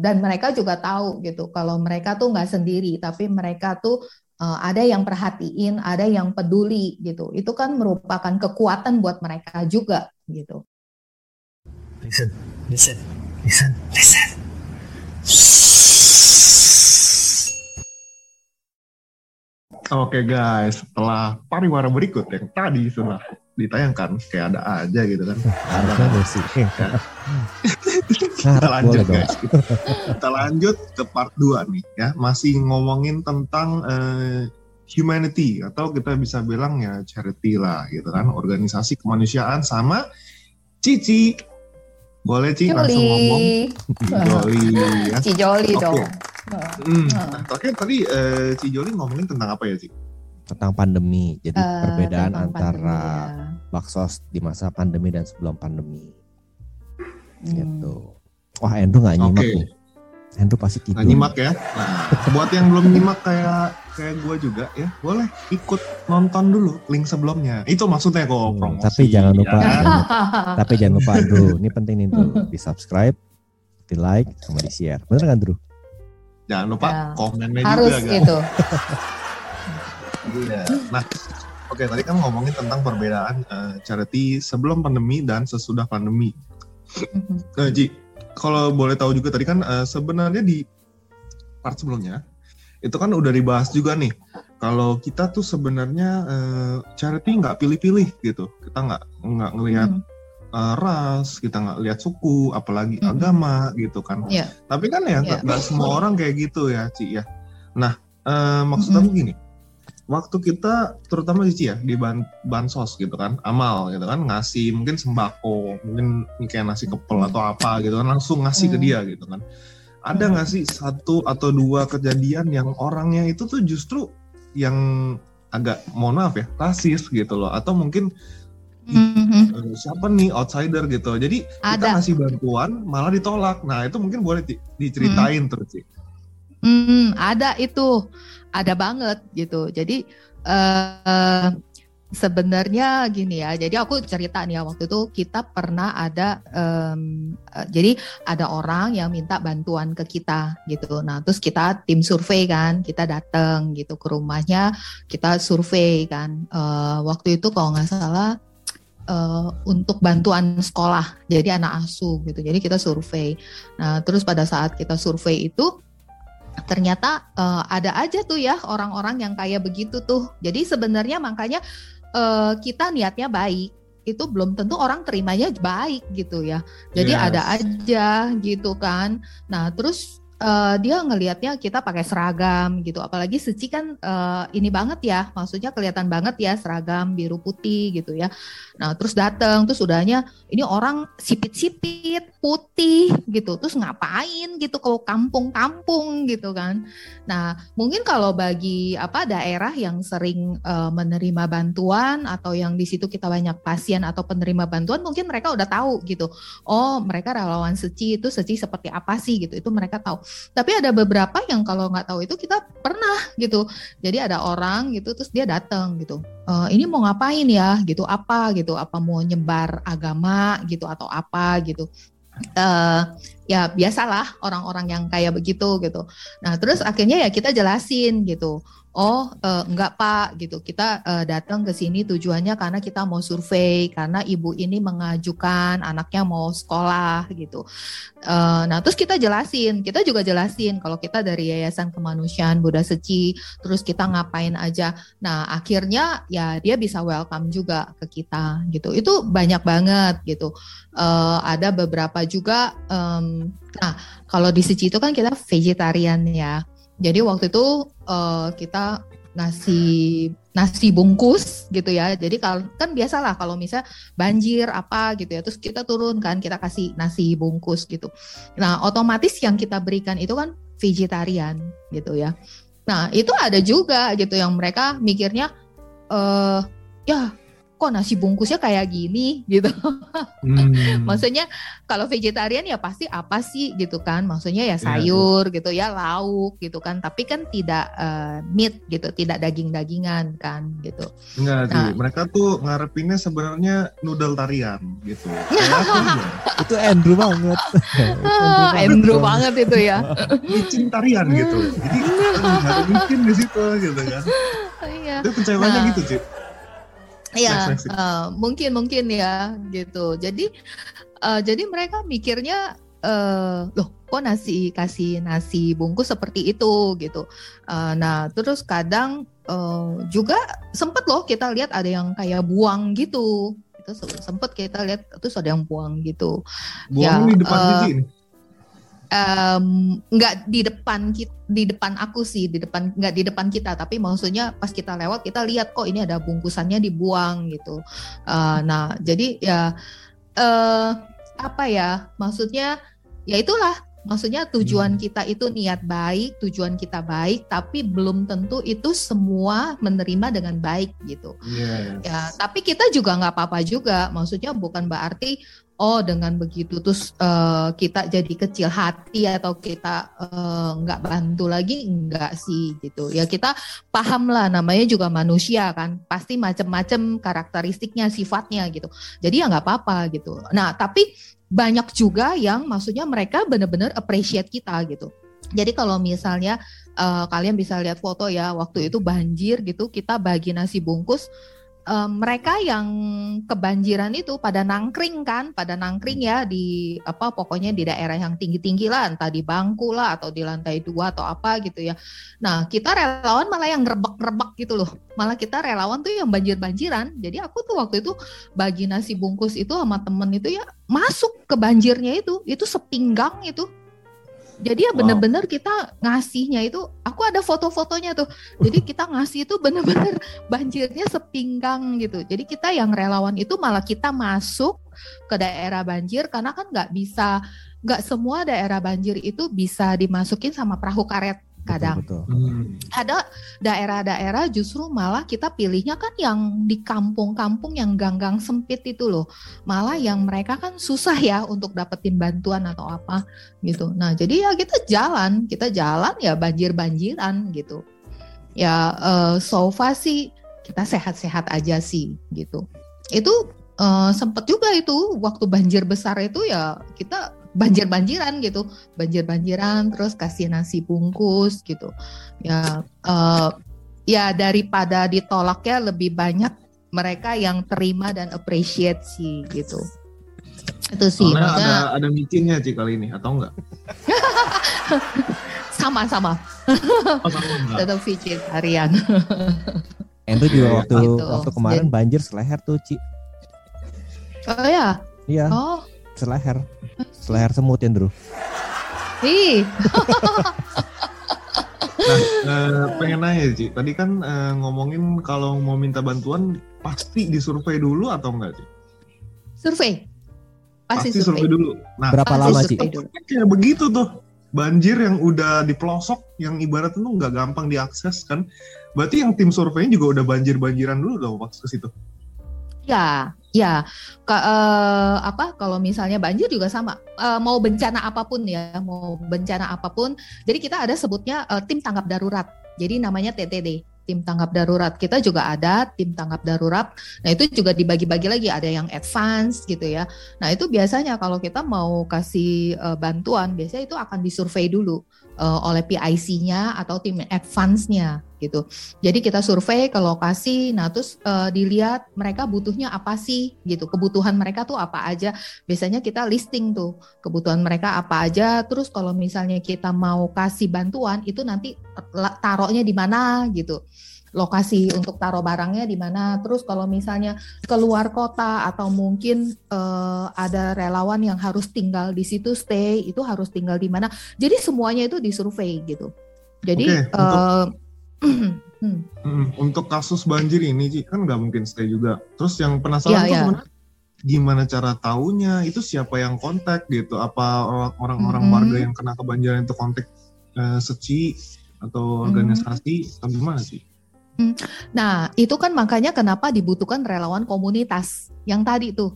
dan mereka juga tahu gitu kalau mereka tuh nggak sendiri, tapi mereka tuh uh, ada yang perhatiin, ada yang peduli gitu. Itu kan merupakan kekuatan buat mereka juga gitu. Listen, listen, listen, listen. Oke okay guys, setelah pariwara berikut yang tadi sudah ditayangkan kayak ada aja gitu kan. Ada sih. Kita lanjut guys. Kita lanjut ke part 2 nih ya. Masih ngomongin tentang uh, humanity atau kita bisa bilang ya charity lah gitu kan. Organisasi kemanusiaan sama Cici. Boleh Cici langsung ngomong. Joli ya. Cici Joli okay. dong. Hmm. Nah, terakhir tadi uh, Ci Joli ngomongin tentang apa ya Ci? Tentang pandemi. Jadi uh, perbedaan antara pandemi, ya baksos di masa pandemi dan sebelum pandemi. Hmm. Gitu. Wah, Andrew nggak nyimak okay. nih. Andrew pasti tidur. Nggak nyimak ya. Nah, buat yang belum nyimak kayak kayak gue juga ya, boleh ikut nonton dulu link sebelumnya. Itu maksudnya kok hmm, promosi. Tapi jangan lupa, ya. jangan, tapi jangan lupa Andrew. Ini penting nih tuh, di subscribe, di like, sama di share. Bener kan Andrew? Jangan lupa ya. komennya Harus juga. Harus gitu. Iya. nah, Oke, tadi kan ngomongin tentang perbedaan uh, charity sebelum pandemi dan sesudah pandemi. Nah, Ji, kalau boleh tahu juga tadi kan uh, sebenarnya di part sebelumnya itu kan udah dibahas juga nih. Kalau kita tuh sebenarnya uh, charity nggak pilih-pilih gitu. Kita nggak nggak ngelihat mm. uh, ras, kita nggak lihat suku, apalagi mm. agama gitu kan. Yeah. Tapi kan ya nggak yeah. semua orang kayak gitu ya, Ci ya. Nah, uh, maksud mm -hmm. aku gini waktu kita terutama sih ya di ban bansos gitu kan amal gitu kan ngasih mungkin sembako mungkin kayak nasi kepel atau apa gitu kan langsung ngasih hmm. ke dia gitu kan ada nggak sih satu atau dua kejadian yang orangnya itu tuh justru yang agak mohon maaf ya rasis gitu loh atau mungkin mm-hmm. siapa nih outsider gitu jadi ada. kita ngasih bantuan malah ditolak nah itu mungkin boleh di, diceritain mm. terus sih Hmm, ada itu, ada banget gitu. Jadi uh, sebenarnya gini ya. Jadi aku cerita nih ya waktu itu kita pernah ada, um, uh, jadi ada orang yang minta bantuan ke kita gitu. Nah terus kita tim survei kan, kita datang gitu ke rumahnya, kita survei kan. Uh, waktu itu kalau nggak salah uh, untuk bantuan sekolah, jadi anak asuh gitu. Jadi kita survei. Nah terus pada saat kita survei itu ternyata uh, ada aja tuh ya orang-orang yang kayak begitu tuh. Jadi sebenarnya makanya uh, kita niatnya baik itu belum tentu orang terimanya baik gitu ya. Jadi yes. ada aja gitu kan. Nah, terus uh, dia ngelihatnya kita pakai seragam gitu. Apalagi Seci kan uh, ini banget ya, maksudnya kelihatan banget ya seragam biru putih gitu ya. Nah terus datang, terus udahnya ini orang sipit-sipit putih gitu, terus ngapain gitu ke kampung-kampung gitu kan. Nah mungkin kalau bagi apa daerah yang sering uh, menerima bantuan atau yang di situ kita banyak pasien atau penerima bantuan, mungkin mereka udah tahu gitu. Oh mereka relawan Seci itu Seci seperti apa sih gitu, itu mereka tahu. Tapi ada beberapa yang kalau nggak tahu itu kita pernah gitu. Jadi ada orang gitu terus dia datang gitu. E, ini mau ngapain ya gitu apa gitu apa mau nyebar agama gitu atau apa gitu. Uh, ya biasalah orang-orang yang kayak begitu gitu. Nah terus akhirnya ya kita jelasin gitu oh uh, enggak pak gitu. Kita uh, datang ke sini tujuannya karena kita mau survei karena ibu ini mengajukan anaknya mau sekolah gitu. Uh, nah terus kita jelasin kita juga jelasin kalau kita dari yayasan kemanusiaan Buddha Seci terus kita ngapain aja. Nah akhirnya ya dia bisa welcome juga ke kita gitu. Itu banyak banget gitu. Uh, ada beberapa juga um, nah kalau di Seci itu kan kita vegetarian ya. Jadi waktu itu uh, kita nasi nasi bungkus gitu ya. Jadi kalau kan biasalah kalau misalnya banjir apa gitu ya, terus kita turun kan kita kasih nasi bungkus gitu. Nah otomatis yang kita berikan itu kan vegetarian gitu ya. Nah itu ada juga gitu yang mereka mikirnya, uh, ya kok nasi bungkusnya kayak gini gitu. Hmm. Maksudnya kalau vegetarian ya pasti apa sih gitu kan? Maksudnya ya iya, sayur yeah, gitu ya, lauk gitu kan. Tapi kan tidak uh, meat gitu, tidak daging-dagingan kan gitu. Enggak nah, sih, mereka tuh ngarepinnya sebenarnya noodle tarian gitu. itu Andrew banget. Andrew, Andrew banget itu ya. Micin tarian gitu. Jadi ada micin di situ gitu kan. Iya. Itu kecewanya nah, gitu sih Iya, uh, mungkin mungkin ya gitu. Jadi uh, jadi mereka mikirnya uh, loh kok nasi kasih nasi bungkus seperti itu gitu. Uh, nah terus kadang uh, juga sempet loh kita lihat ada yang kayak buang gitu. Itu sempet kita lihat terus ada yang buang gitu. Buang ya, di depan uh, um, nggak di depan di depan aku sih di depan nggak di depan kita. Tapi maksudnya pas kita lewat kita lihat kok ini ada bungkusannya dibuang gitu. Uh, nah jadi ya uh, apa ya maksudnya ya itulah. Maksudnya tujuan hmm. kita itu niat baik tujuan kita baik tapi belum tentu itu semua menerima dengan baik gitu. Yes. ya tapi kita juga nggak apa-apa juga. Maksudnya bukan berarti oh dengan begitu terus uh, kita jadi kecil hati atau kita uh, nggak bantu lagi enggak sih gitu. Ya kita paham lah namanya juga manusia kan pasti macam-macam karakteristiknya sifatnya gitu. Jadi ya nggak apa-apa gitu. Nah tapi banyak juga yang maksudnya mereka benar-benar appreciate kita gitu. Jadi kalau misalnya uh, kalian bisa lihat foto ya waktu itu banjir gitu kita bagi nasi bungkus um, mereka yang kebanjiran itu pada nangkring kan, pada nangkring ya di apa pokoknya di daerah yang tinggi-tinggi lah, entah di bangku lah atau di lantai dua atau apa gitu ya. Nah kita relawan malah yang rebek-rebek gitu loh, malah kita relawan tuh yang banjir-banjiran. Jadi aku tuh waktu itu bagi nasi bungkus itu sama temen itu ya masuk ke banjirnya itu, itu sepinggang itu jadi ya bener-bener wow. kita ngasihnya itu, aku ada foto-fotonya tuh. Jadi kita ngasih itu bener-bener banjirnya sepinggang gitu. Jadi kita yang relawan itu malah kita masuk ke daerah banjir karena kan nggak bisa, nggak semua daerah banjir itu bisa dimasukin sama perahu karet kadang. Betul, betul. Hmm. Ada daerah-daerah justru malah kita pilihnya kan yang di kampung-kampung yang ganggang sempit itu loh. Malah yang mereka kan susah ya untuk dapetin bantuan atau apa gitu. Nah, jadi ya kita jalan, kita jalan ya banjir-banjiran gitu. Ya uh, so far sih kita sehat-sehat aja sih gitu. Itu uh, sempet juga itu waktu banjir besar itu ya kita banjir-banjiran gitu, banjir-banjiran terus kasih nasi bungkus gitu. Ya uh, ya daripada ditolak ya lebih banyak mereka yang terima dan appreciate sih gitu. Itu sih. Soalnya ada ada micinnya sih kali ini atau enggak? sama sama. Oh, sama Tetap vegetarian. Itu juga waktu gitu. waktu kemarin banjir seleher tuh Ci. Oh ya. Iya. Oh. Seleher. Seleher semut ya, Andrew. Ih. nah, eh, pengen nanya Ci, tadi kan eh, ngomongin kalau mau minta bantuan pasti disurvei dulu atau enggak Ci? Survei. Pasti, pasti survei. survei dulu. Nah, berapa lama Ci? Kayak begitu tuh. Banjir yang udah di pelosok, yang ibaratnya tuh nggak gampang diakses kan. Berarti yang tim surveinya juga udah banjir-banjiran dulu dong waktu ke situ. Ya, Ya, ke, uh, apa kalau misalnya banjir juga sama. Uh, mau bencana apa pun ya, mau bencana apa pun. Jadi kita ada sebutnya uh, tim tanggap darurat. Jadi namanya TTD, tim tanggap darurat. Kita juga ada tim tanggap darurat. Nah, itu juga dibagi-bagi lagi ada yang advance gitu ya. Nah, itu biasanya kalau kita mau kasih uh, bantuan, biasanya itu akan disurvei dulu uh, oleh PIC-nya atau tim advance-nya gitu. Jadi kita survei ke lokasi, nah terus uh, dilihat mereka butuhnya apa sih gitu. Kebutuhan mereka tuh apa aja. Biasanya kita listing tuh kebutuhan mereka apa aja. Terus kalau misalnya kita mau kasih bantuan itu nanti taruhnya di mana gitu lokasi untuk taruh barangnya di mana. Terus kalau misalnya keluar kota atau mungkin uh, ada relawan yang harus tinggal di situ stay, itu harus tinggal di mana. Jadi semuanya itu disurvei gitu. Jadi okay, uh, Hmm. Untuk kasus banjir ini Ci, kan nggak mungkin stay juga. Terus yang penasaran ya, tuh ya. gimana cara taunya itu siapa yang kontak gitu? Apa orang-orang hmm. warga yang kena kebanjiran itu kontak uh, seci atau organisasi hmm. atau gimana sih? Nah, itu kan makanya kenapa dibutuhkan relawan komunitas. Yang tadi tuh,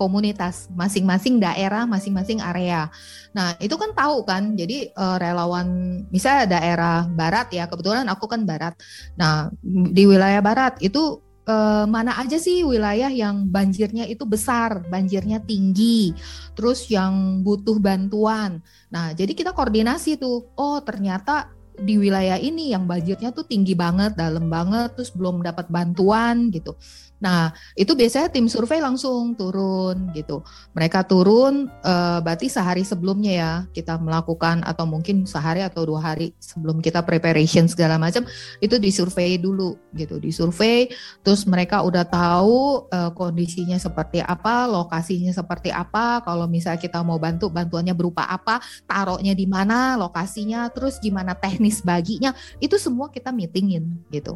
komunitas masing-masing daerah, masing-masing area. Nah, itu kan tahu kan. Jadi uh, relawan misalnya daerah barat ya, kebetulan aku kan barat. Nah, di wilayah barat itu uh, mana aja sih wilayah yang banjirnya itu besar, banjirnya tinggi, terus yang butuh bantuan. Nah, jadi kita koordinasi tuh. Oh, ternyata di wilayah ini yang banjirnya tuh tinggi banget, dalam banget, terus belum dapat bantuan gitu. Nah, itu biasanya tim survei langsung turun gitu. Mereka turun uh, berarti sehari sebelumnya ya kita melakukan atau mungkin sehari atau dua hari sebelum kita preparation segala macam itu disurvei dulu gitu. Disurvei terus mereka udah tahu uh, kondisinya seperti apa, lokasinya seperti apa, kalau misalnya kita mau bantu bantuannya berupa apa, taruhnya di mana, lokasinya, terus gimana teknis baginya, itu semua kita meetingin gitu.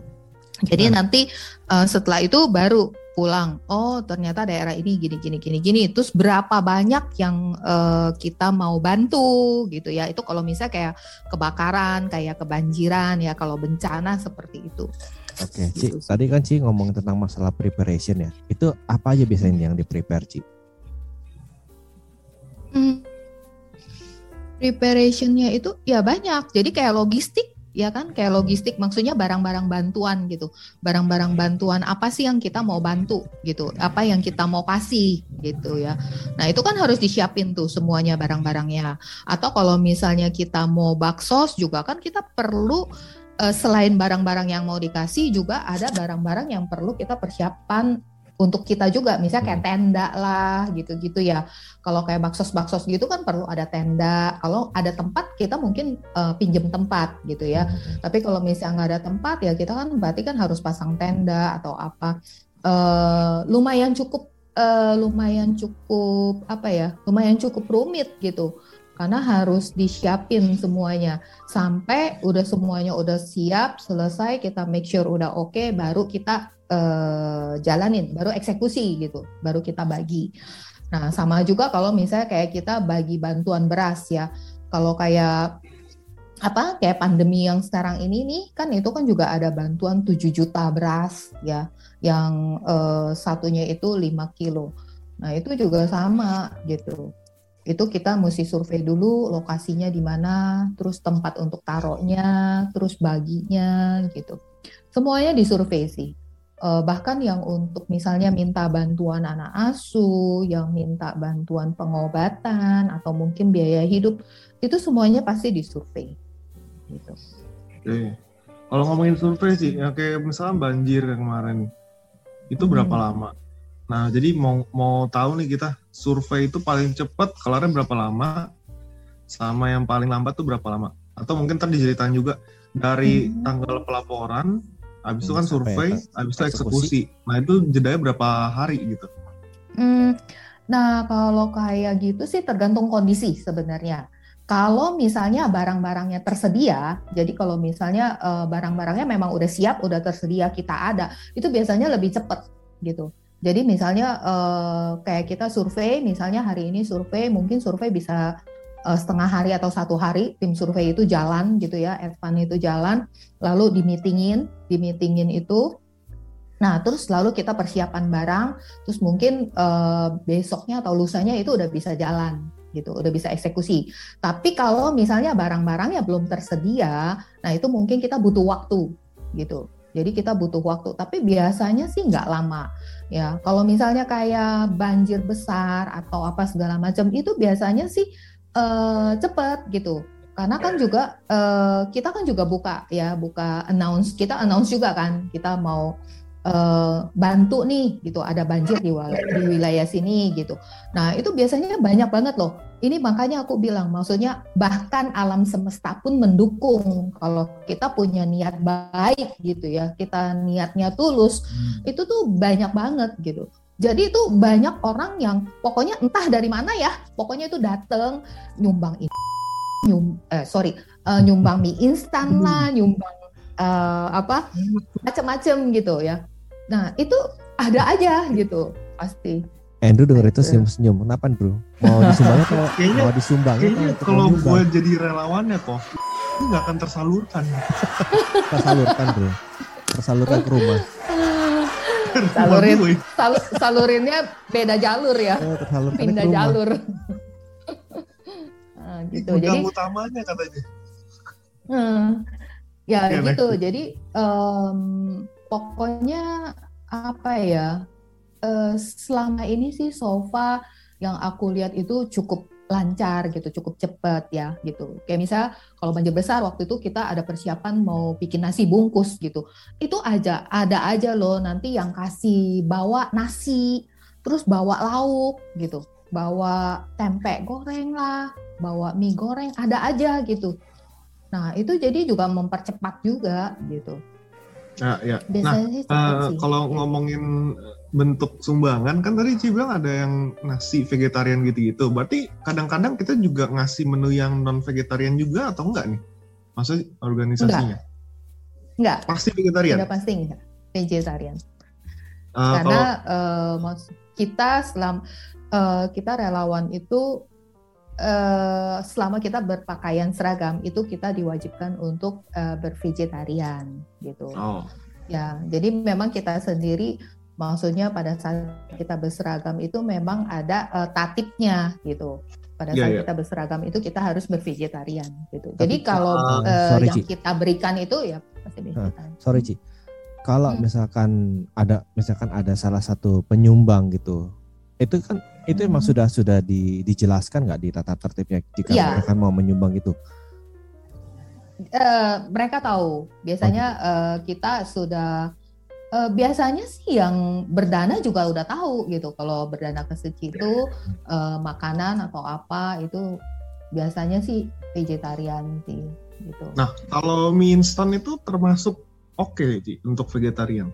Jadi nah. nanti uh, setelah itu baru pulang. Oh, ternyata daerah ini gini gini gini gini. Terus berapa banyak yang uh, kita mau bantu gitu ya. Itu kalau misalnya kayak kebakaran, kayak kebanjiran ya, kalau bencana seperti itu. Oke, okay, gitu. Ci. Tadi kan Ci ngomong tentang masalah preparation ya. Itu apa aja biasanya yang di prepare, Ci? Preparationnya itu ya banyak. Jadi kayak logistik ya kan? Kayak logistik maksudnya barang-barang bantuan gitu. Barang-barang bantuan apa sih yang kita mau bantu gitu? Apa yang kita mau kasih gitu ya. Nah itu kan harus disiapin tuh semuanya barang-barangnya. Atau kalau misalnya kita mau baksos juga kan kita perlu uh, selain barang-barang yang mau dikasih juga ada barang-barang yang perlu kita persiapan untuk kita juga misalnya kayak hmm. tenda lah gitu-gitu ya. Kalau kayak baksos-baksos gitu kan perlu ada tenda. Kalau ada tempat kita mungkin uh, pinjem tempat gitu ya. Hmm. tapi kalau misalnya nggak ada tempat ya kita kan berarti kan harus pasang tenda atau apa. Uh, lumayan cukup uh, lumayan cukup apa ya lumayan cukup rumit gitu karena harus disiapin semuanya. Sampai udah semuanya udah siap selesai kita make sure udah oke okay, baru kita uh, jalanin baru eksekusi gitu baru kita bagi. Nah sama juga kalau misalnya kayak kita bagi bantuan beras ya. Kalau kayak apa kayak pandemi yang sekarang ini nih kan itu kan juga ada bantuan 7 juta beras ya yang uh, satunya itu 5 kilo. Nah itu juga sama gitu itu kita mesti survei dulu lokasinya di mana, terus tempat untuk taruhnya, terus baginya gitu. Semuanya disurvei sih. Uh, bahkan yang untuk misalnya minta bantuan anak asuh, yang minta bantuan pengobatan atau mungkin biaya hidup, itu semuanya pasti disurvei. Gitu. Oke. Kalau ngomongin survei sih, ya kayak misalnya banjir kemarin, itu berapa hmm. lama? Nah, jadi mau mau tahu nih kita survei itu paling cepat kelarnya berapa lama sama yang paling lambat tuh berapa lama? Atau mungkin tadi diceritain juga dari hmm. tanggal pelaporan habis itu kan survei, habis itu eksekusi. Nah, itu jedanya berapa hari gitu? Hmm, nah, kalau kayak gitu sih tergantung kondisi sebenarnya. Kalau misalnya barang-barangnya tersedia, jadi kalau misalnya uh, barang-barangnya memang udah siap, udah tersedia, kita ada, itu biasanya lebih cepat gitu. Jadi misalnya uh, kayak kita survei, misalnya hari ini survei, mungkin survei bisa uh, setengah hari atau satu hari tim survei itu jalan gitu ya, advan itu jalan, lalu di meetingin, di meetingin itu. Nah terus lalu kita persiapan barang, terus mungkin uh, besoknya atau lusanya itu udah bisa jalan gitu, udah bisa eksekusi. Tapi kalau misalnya barang-barangnya belum tersedia, nah itu mungkin kita butuh waktu gitu. Jadi kita butuh waktu, tapi biasanya sih nggak lama ya. Kalau misalnya kayak banjir besar atau apa segala macam itu biasanya sih uh, cepet gitu. Karena kan juga uh, kita kan juga buka ya, buka announce kita announce juga kan kita mau uh, bantu nih gitu ada banjir di, di wilayah sini gitu. Nah itu biasanya banyak banget loh ini makanya aku bilang, maksudnya bahkan alam semesta pun mendukung kalau kita punya niat baik gitu ya, kita niatnya tulus, hmm. itu tuh banyak banget gitu. Jadi itu banyak orang yang pokoknya entah dari mana ya, pokoknya itu dateng nyumbang ini, nyum, eh, sorry, uh, nyumbang mie instan hmm. lah, nyumbang uh, apa, macam-macam gitu ya. Nah itu ada aja gitu pasti. Andrew denger itu senyum-senyum. Kenapa bro? Mau disumbang atau kayaknya, mau disumbang? Kayaknya kalau gue jadi relawannya kok, ini nggak akan tersalurkan. tersalurkan bro. tersalurkan ke rumah. Salurin, sal, salurinnya beda jalur ya. Oh, tersalurkan Pindah jalur. nah, gitu. Jadi utamanya katanya. Hmm, ya ya gitu. Jadi um, pokoknya apa ya? Uh, selama ini sih sofa yang aku lihat itu cukup lancar gitu, cukup cepat ya gitu. Kayak misal kalau banjir besar waktu itu kita ada persiapan mau bikin nasi bungkus gitu. Itu aja ada aja loh nanti yang kasih bawa nasi, terus bawa lauk gitu, bawa tempe goreng lah, bawa mie goreng ada aja gitu. Nah itu jadi juga mempercepat juga gitu. Nah, ya. Biasanya nah, uh, kalau ngomongin bentuk sumbangan kan tadi Ci bilang ada yang nasi vegetarian gitu-gitu. Berarti kadang-kadang kita juga ngasih menu yang non vegetarian juga atau enggak nih? Maksud organisasinya? Enggak. enggak. Pasti vegetarian. Enggak pasti enggak. Vegetarian. Uh, Karena kalau... uh, kita selam uh, kita relawan itu uh, selama kita berpakaian seragam itu kita diwajibkan untuk uh, bervegetarian gitu. Oh. Ya, jadi memang kita sendiri Maksudnya pada saat kita berseragam itu memang ada uh, tatipnya gitu. Pada yeah, saat yeah. kita berseragam itu kita harus bervegetarian gitu. Tapi, Jadi kalau uh, uh, yang Ci. kita berikan itu ya pasti vegetarian. Uh, sorry Ci. Kalau hmm. misalkan ada misalkan ada salah satu penyumbang gitu. Itu kan itu hmm. emang sudah sudah di, dijelaskan nggak di tata tertibnya jika yeah. mereka mau menyumbang itu? Uh, mereka tahu. Biasanya uh, kita sudah uh, biasanya sih yang berdana juga udah tahu gitu kalau berdana ke suci itu uh, makanan atau apa itu biasanya sih vegetarian sih gitu. Nah kalau mie instan itu termasuk oke okay, untuk vegetarian?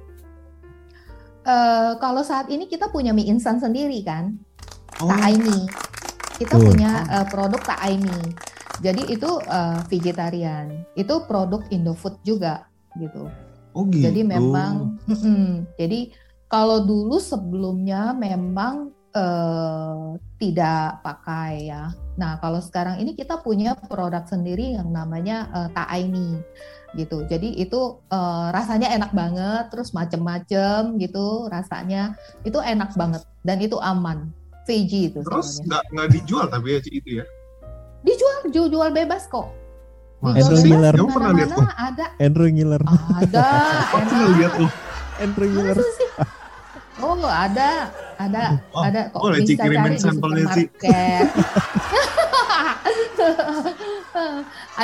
Uh, kalau saat ini kita punya mie instan sendiri kan, oh. Kita uh. punya uh, produk Aini. Jadi itu uh, vegetarian. Itu produk Indofood juga gitu. Oh gitu. Jadi memang, mm, jadi kalau dulu sebelumnya memang uh, tidak pakai ya. Nah kalau sekarang ini kita punya produk sendiri yang namanya uh, Ta'aini gitu. Jadi itu uh, rasanya enak banget, terus macem-macem gitu rasanya itu enak banget dan itu aman, veggie itu. Terus nggak nggak dijual tapi ya itu ya? Dijual, jual, jual bebas kok. Andrew Miller. Kamu pernah lihat tuh? Ada. Andrew Miller. Ada. Aku pernah lihat tuh. Andrew Miller. Oh ada, ada, oh, ada kok boleh bisa cari di supermarket.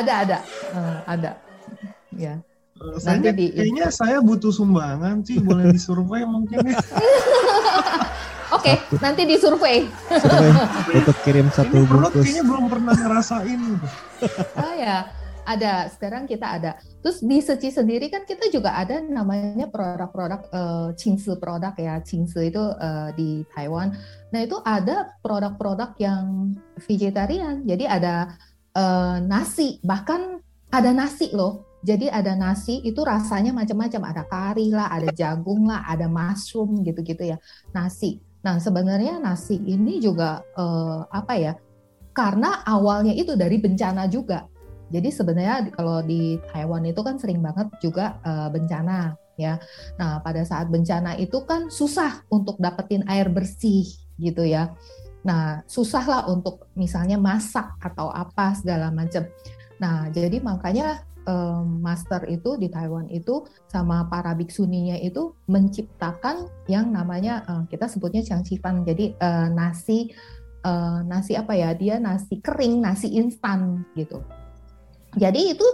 ada, ada, uh, ada. Ya. Uh, saya di, kayaknya saya butuh sumbangan sih, boleh disurvey mungkin ya. Oke, okay, nanti disurvey. Survei untuk kirim satu Ini bungkus. Kayaknya belum pernah ngerasain. oh ya, ada sekarang kita ada terus di Seci sendiri kan kita juga ada namanya produk-produk uh, produk ya Cingse itu uh, di Taiwan nah itu ada produk-produk yang vegetarian jadi ada uh, nasi bahkan ada nasi loh jadi ada nasi itu rasanya macam-macam ada kari lah ada jagung lah ada mushroom gitu-gitu ya nasi nah sebenarnya nasi ini juga uh, apa ya karena awalnya itu dari bencana juga jadi sebenarnya kalau di Taiwan itu kan sering banget juga uh, bencana ya. Nah, pada saat bencana itu kan susah untuk dapetin air bersih gitu ya. Nah, susah lah untuk misalnya masak atau apa segala macam. Nah, jadi makanya um, master itu di Taiwan itu sama para biksuninya itu menciptakan yang namanya uh, kita sebutnya cangcipan. Jadi uh, nasi uh, nasi apa ya? Dia nasi kering, nasi instan gitu. Jadi itu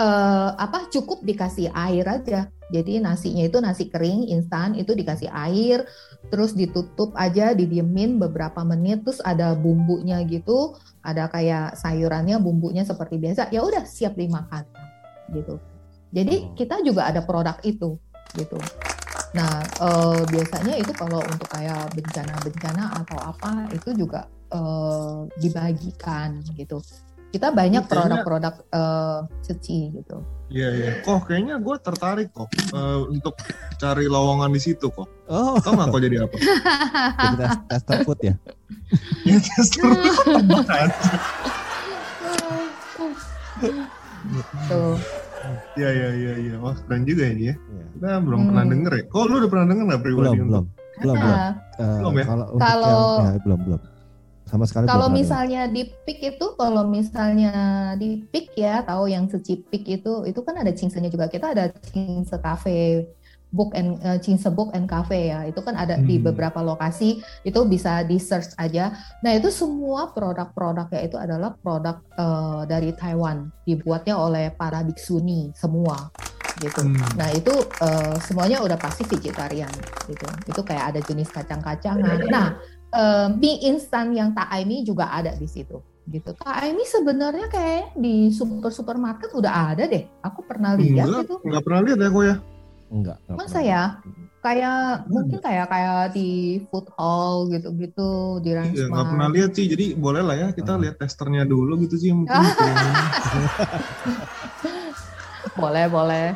uh, apa cukup dikasih air aja. Jadi nasinya itu nasi kering instan itu dikasih air, terus ditutup aja, didiemin beberapa menit, terus ada bumbunya gitu, ada kayak sayurannya, bumbunya seperti biasa. Ya udah siap dimakan gitu. Jadi oh. kita juga ada produk itu gitu. Nah uh, biasanya itu kalau untuk kayak bencana-bencana atau apa itu juga uh, dibagikan gitu kita banyak produk-produk uh, suci gitu. Iya iya. Kok kayaknya gue tertarik kok uh, untuk cari lowongan di situ kok. Oh. Tahu nggak kok jadi apa? jadi tester food ya? ya tester food Tuh. Iya iya iya iya. Wah keren juga ini ya. ya. Kita belum hmm. pernah denger ya. Kok lu udah pernah denger nggak pribadi? Belum belum. Belum belum. Uh, belum ya. Kalau kalau ya, belum belum. Sama sekali. Kalau misalnya di pick itu, kalau misalnya di pick ya, tahu yang suci pick itu, itu kan ada cingsenya juga. Kita ada cingse cafe book and uh, Cinse Book and Cafe ya. Itu kan ada hmm. di beberapa lokasi, itu bisa di search aja. Nah, itu semua produk-produknya itu adalah produk uh, dari Taiwan, dibuatnya oleh para biksuni semua gitu. Hmm. Nah, itu uh, semuanya udah pasti vegetarian gitu. Itu kayak ada jenis kacang-kacangan. Nah, uh, mie instan yang tak ini juga ada di situ gitu. Kak ini sebenarnya kayak di super supermarket udah ada deh. Aku pernah lihat enggak, gitu. Enggak pernah lihat ya kok ya. Enggak. Masa ya? Kayak hmm. mungkin kayak kayak di food hall gitu-gitu di Ransma. Iya, nggak pernah lihat sih. Jadi boleh lah ya kita lihat testernya dulu gitu sih mungkin. boleh, boleh.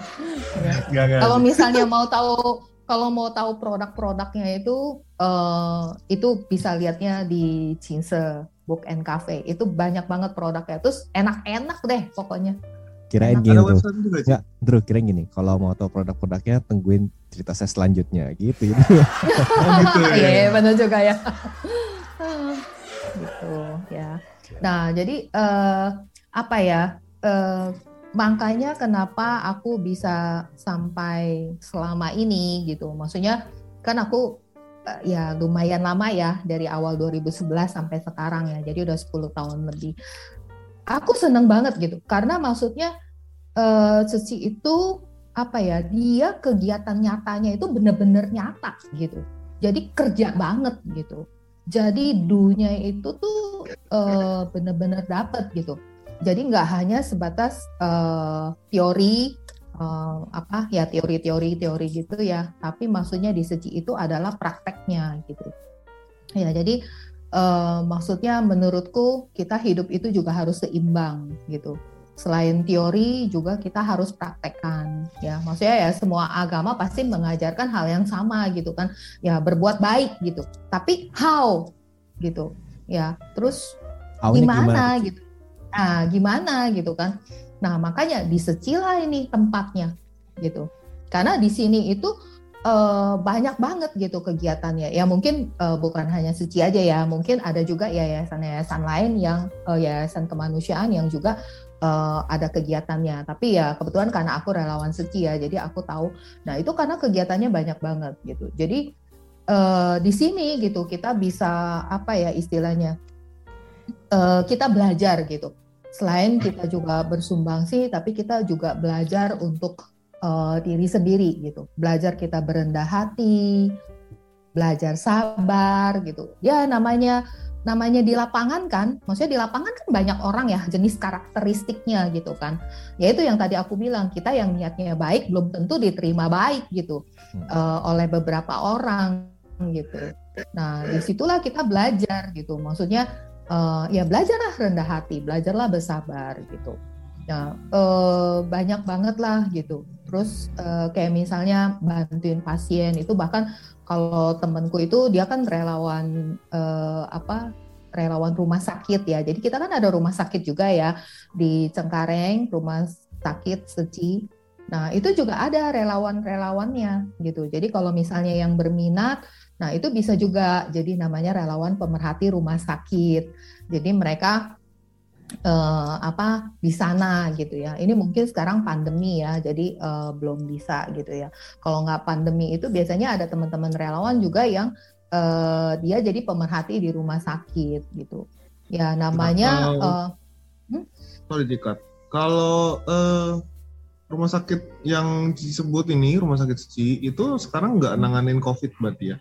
Ya. Kalau misalnya mau tahu kalau mau tahu produk-produknya itu uh, itu bisa lihatnya di Cinse Book and Cafe. Itu banyak banget produknya. Terus enak-enak deh pokoknya kirain gini tuh. ya Drew kirain gini kalau mau tahu produk-produknya tungguin cerita saya selanjutnya gitu, gitu. oh, gitu ya. Iya benar juga ya. Gitu ya. Nah jadi uh, apa ya uh, makanya kenapa aku bisa sampai selama ini gitu. Maksudnya kan aku uh, ya lumayan lama ya dari awal 2011 sampai sekarang ya. Jadi udah 10 tahun lebih aku seneng banget gitu. Karena maksudnya uh, Ceci itu apa ya dia kegiatan nyatanya itu bener-bener nyata gitu. Jadi kerja banget gitu. Jadi dunya itu tuh uh, bener-bener dapet gitu. Jadi nggak hanya sebatas uh, teori uh, apa ya teori-teori teori gitu ya. Tapi maksudnya di Seci itu adalah prakteknya gitu. Ya jadi uh, maksudnya menurutku kita hidup itu juga harus seimbang gitu. Selain teori juga kita harus praktekkan ya. Maksudnya ya semua agama pasti mengajarkan hal yang sama gitu kan. Ya berbuat baik gitu. Tapi how gitu ya. Terus gimana, gimana gitu? Nah gimana gitu kan? Nah makanya disecilah ini tempatnya gitu. Karena di sini itu uh, banyak banget gitu kegiatannya. Ya mungkin uh, bukan hanya suci aja ya, mungkin ada juga yayasan-yayasan lain yang uh, yayasan kemanusiaan yang juga uh, ada kegiatannya. Tapi ya kebetulan karena aku relawan suci ya, jadi aku tahu. Nah itu karena kegiatannya banyak banget gitu. Jadi uh, di sini gitu kita bisa apa ya istilahnya uh, kita belajar gitu. Selain kita juga bersumbang sih, tapi kita juga belajar untuk uh, diri sendiri gitu. Belajar kita berendah hati, belajar sabar gitu. Ya namanya namanya di lapangan kan, maksudnya di lapangan kan banyak orang ya jenis karakteristiknya gitu kan. Ya itu yang tadi aku bilang kita yang niatnya baik belum tentu diterima baik gitu uh, oleh beberapa orang gitu. Nah di situlah kita belajar gitu. Maksudnya uh, ya belajarlah rendah hati, belajarlah bersabar gitu. Ya uh, banyak banget lah gitu terus uh, kayak misalnya bantuin pasien itu bahkan kalau temenku itu dia kan relawan uh, apa relawan rumah sakit ya. Jadi kita kan ada rumah sakit juga ya di Cengkareng rumah sakit Seci. Nah itu juga ada relawan-relawannya gitu. Jadi kalau misalnya yang berminat nah itu bisa juga jadi namanya relawan pemerhati rumah sakit. Jadi mereka uh, apa di sana gitu ya. Ini mungkin sekarang pandemi ya, jadi uh, belum bisa gitu ya. Kalau nggak pandemi itu biasanya ada teman-teman relawan juga yang uh, dia jadi pemerhati di rumah sakit gitu. Ya namanya. Nah, kalau, uh, hmm? Sorry Kalau uh, rumah sakit yang disebut ini rumah sakit Suci itu sekarang nggak nanganin COVID berarti ya?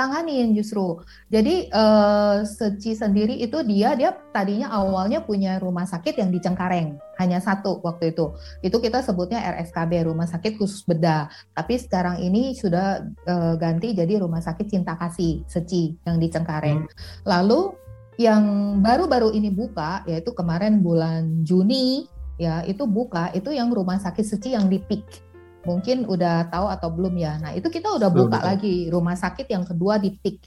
Tanganin tanganin justru. Jadi uh, Seci sendiri itu dia dia tadinya awalnya punya rumah sakit yang di Cengkareng hanya satu waktu itu. Itu kita sebutnya RSKB Rumah Sakit Khusus Bedah. Tapi sekarang ini sudah uh, ganti jadi Rumah Sakit Cinta Kasih Seci yang di Cengkareng. Hmm. Lalu yang baru-baru ini buka yaitu kemarin bulan Juni ya itu buka itu yang Rumah Sakit Seci yang di PIK mungkin udah tahu atau belum ya. Nah itu kita udah buka betul. lagi rumah sakit yang kedua di PIK.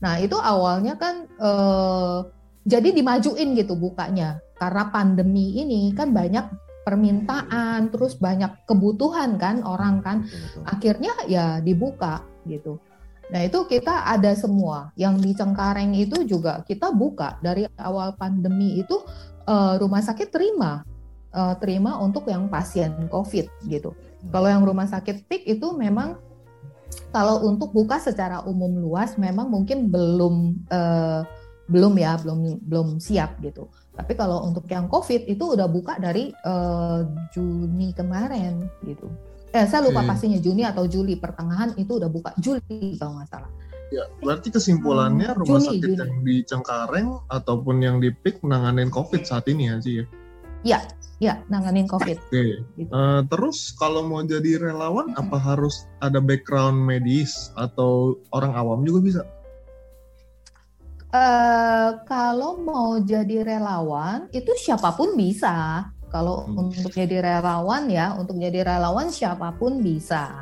Nah itu awalnya kan eh, jadi dimajuin gitu bukanya. Karena pandemi ini kan banyak permintaan terus banyak kebutuhan kan orang kan. Akhirnya ya dibuka gitu. Nah itu kita ada semua. Yang di Cengkareng itu juga kita buka. Dari awal pandemi itu uh, rumah sakit terima. Uh, terima untuk yang pasien COVID gitu kalau yang rumah sakit PIK itu memang kalau untuk buka secara umum luas memang mungkin belum uh, belum ya belum belum siap gitu tapi kalau untuk yang covid itu udah buka dari uh, Juni kemarin gitu eh saya lupa hmm. pastinya Juni atau Juli pertengahan itu udah buka Juli kalau nggak salah ya berarti kesimpulannya hmm, rumah Juni, sakit Juni. yang di Cengkareng ataupun yang di PIK menanganin covid saat ini ya sih ya ya ya nanganin covid oke okay. gitu. uh, terus kalau mau jadi relawan apa harus ada background medis atau orang awam juga bisa Uh, kalau mau jadi relawan itu siapa pun bisa. Kalau hmm. untuk jadi relawan ya, untuk jadi relawan siapa pun bisa,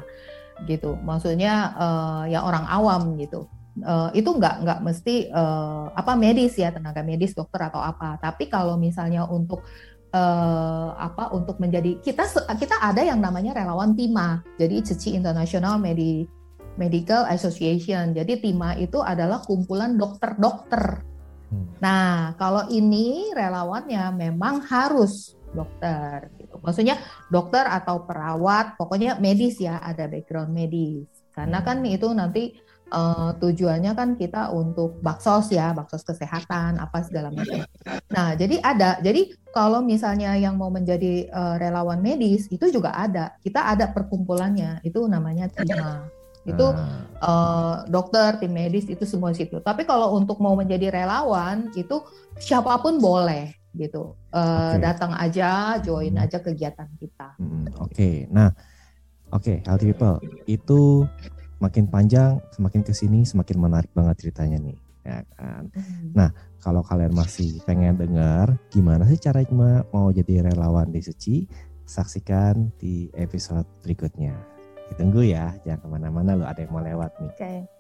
gitu. Maksudnya uh, ya orang awam gitu. Uh, itu nggak nggak mesti uh, apa medis ya tenaga medis dokter atau apa. Tapi kalau misalnya untuk uh, apa untuk menjadi kita kita ada yang namanya relawan TIMA. Jadi Cici International Medi Medical Association. Jadi TIMA itu adalah kumpulan dokter-dokter. Hmm. Nah, kalau ini relawannya memang harus dokter gitu. Maksudnya dokter atau perawat, pokoknya medis ya, ada background medis. Karena hmm. kan itu nanti uh, tujuannya kan kita untuk baksos ya, baksos kesehatan apa segala macam. Nah, jadi ada. Jadi kalau misalnya yang mau menjadi uh, relawan medis itu juga ada. Kita ada perkumpulannya. Itu namanya TIMA itu uh, dokter, tim medis itu semua situ. Tapi kalau untuk mau menjadi relawan itu siapa pun boleh gitu. Uh, okay. Datang aja, join hmm. aja kegiatan kita. Hmm, oke, okay. nah oke okay, healthy people itu makin panjang, semakin ke sini semakin menarik banget ceritanya nih, ya kan. Hmm. Nah kalau kalian masih pengen dengar gimana sih cara mau jadi relawan di Suci, saksikan di episode berikutnya. Ditunggu ya, jangan ke mana-mana lo ada yang mau lewat nih. Oke. Okay.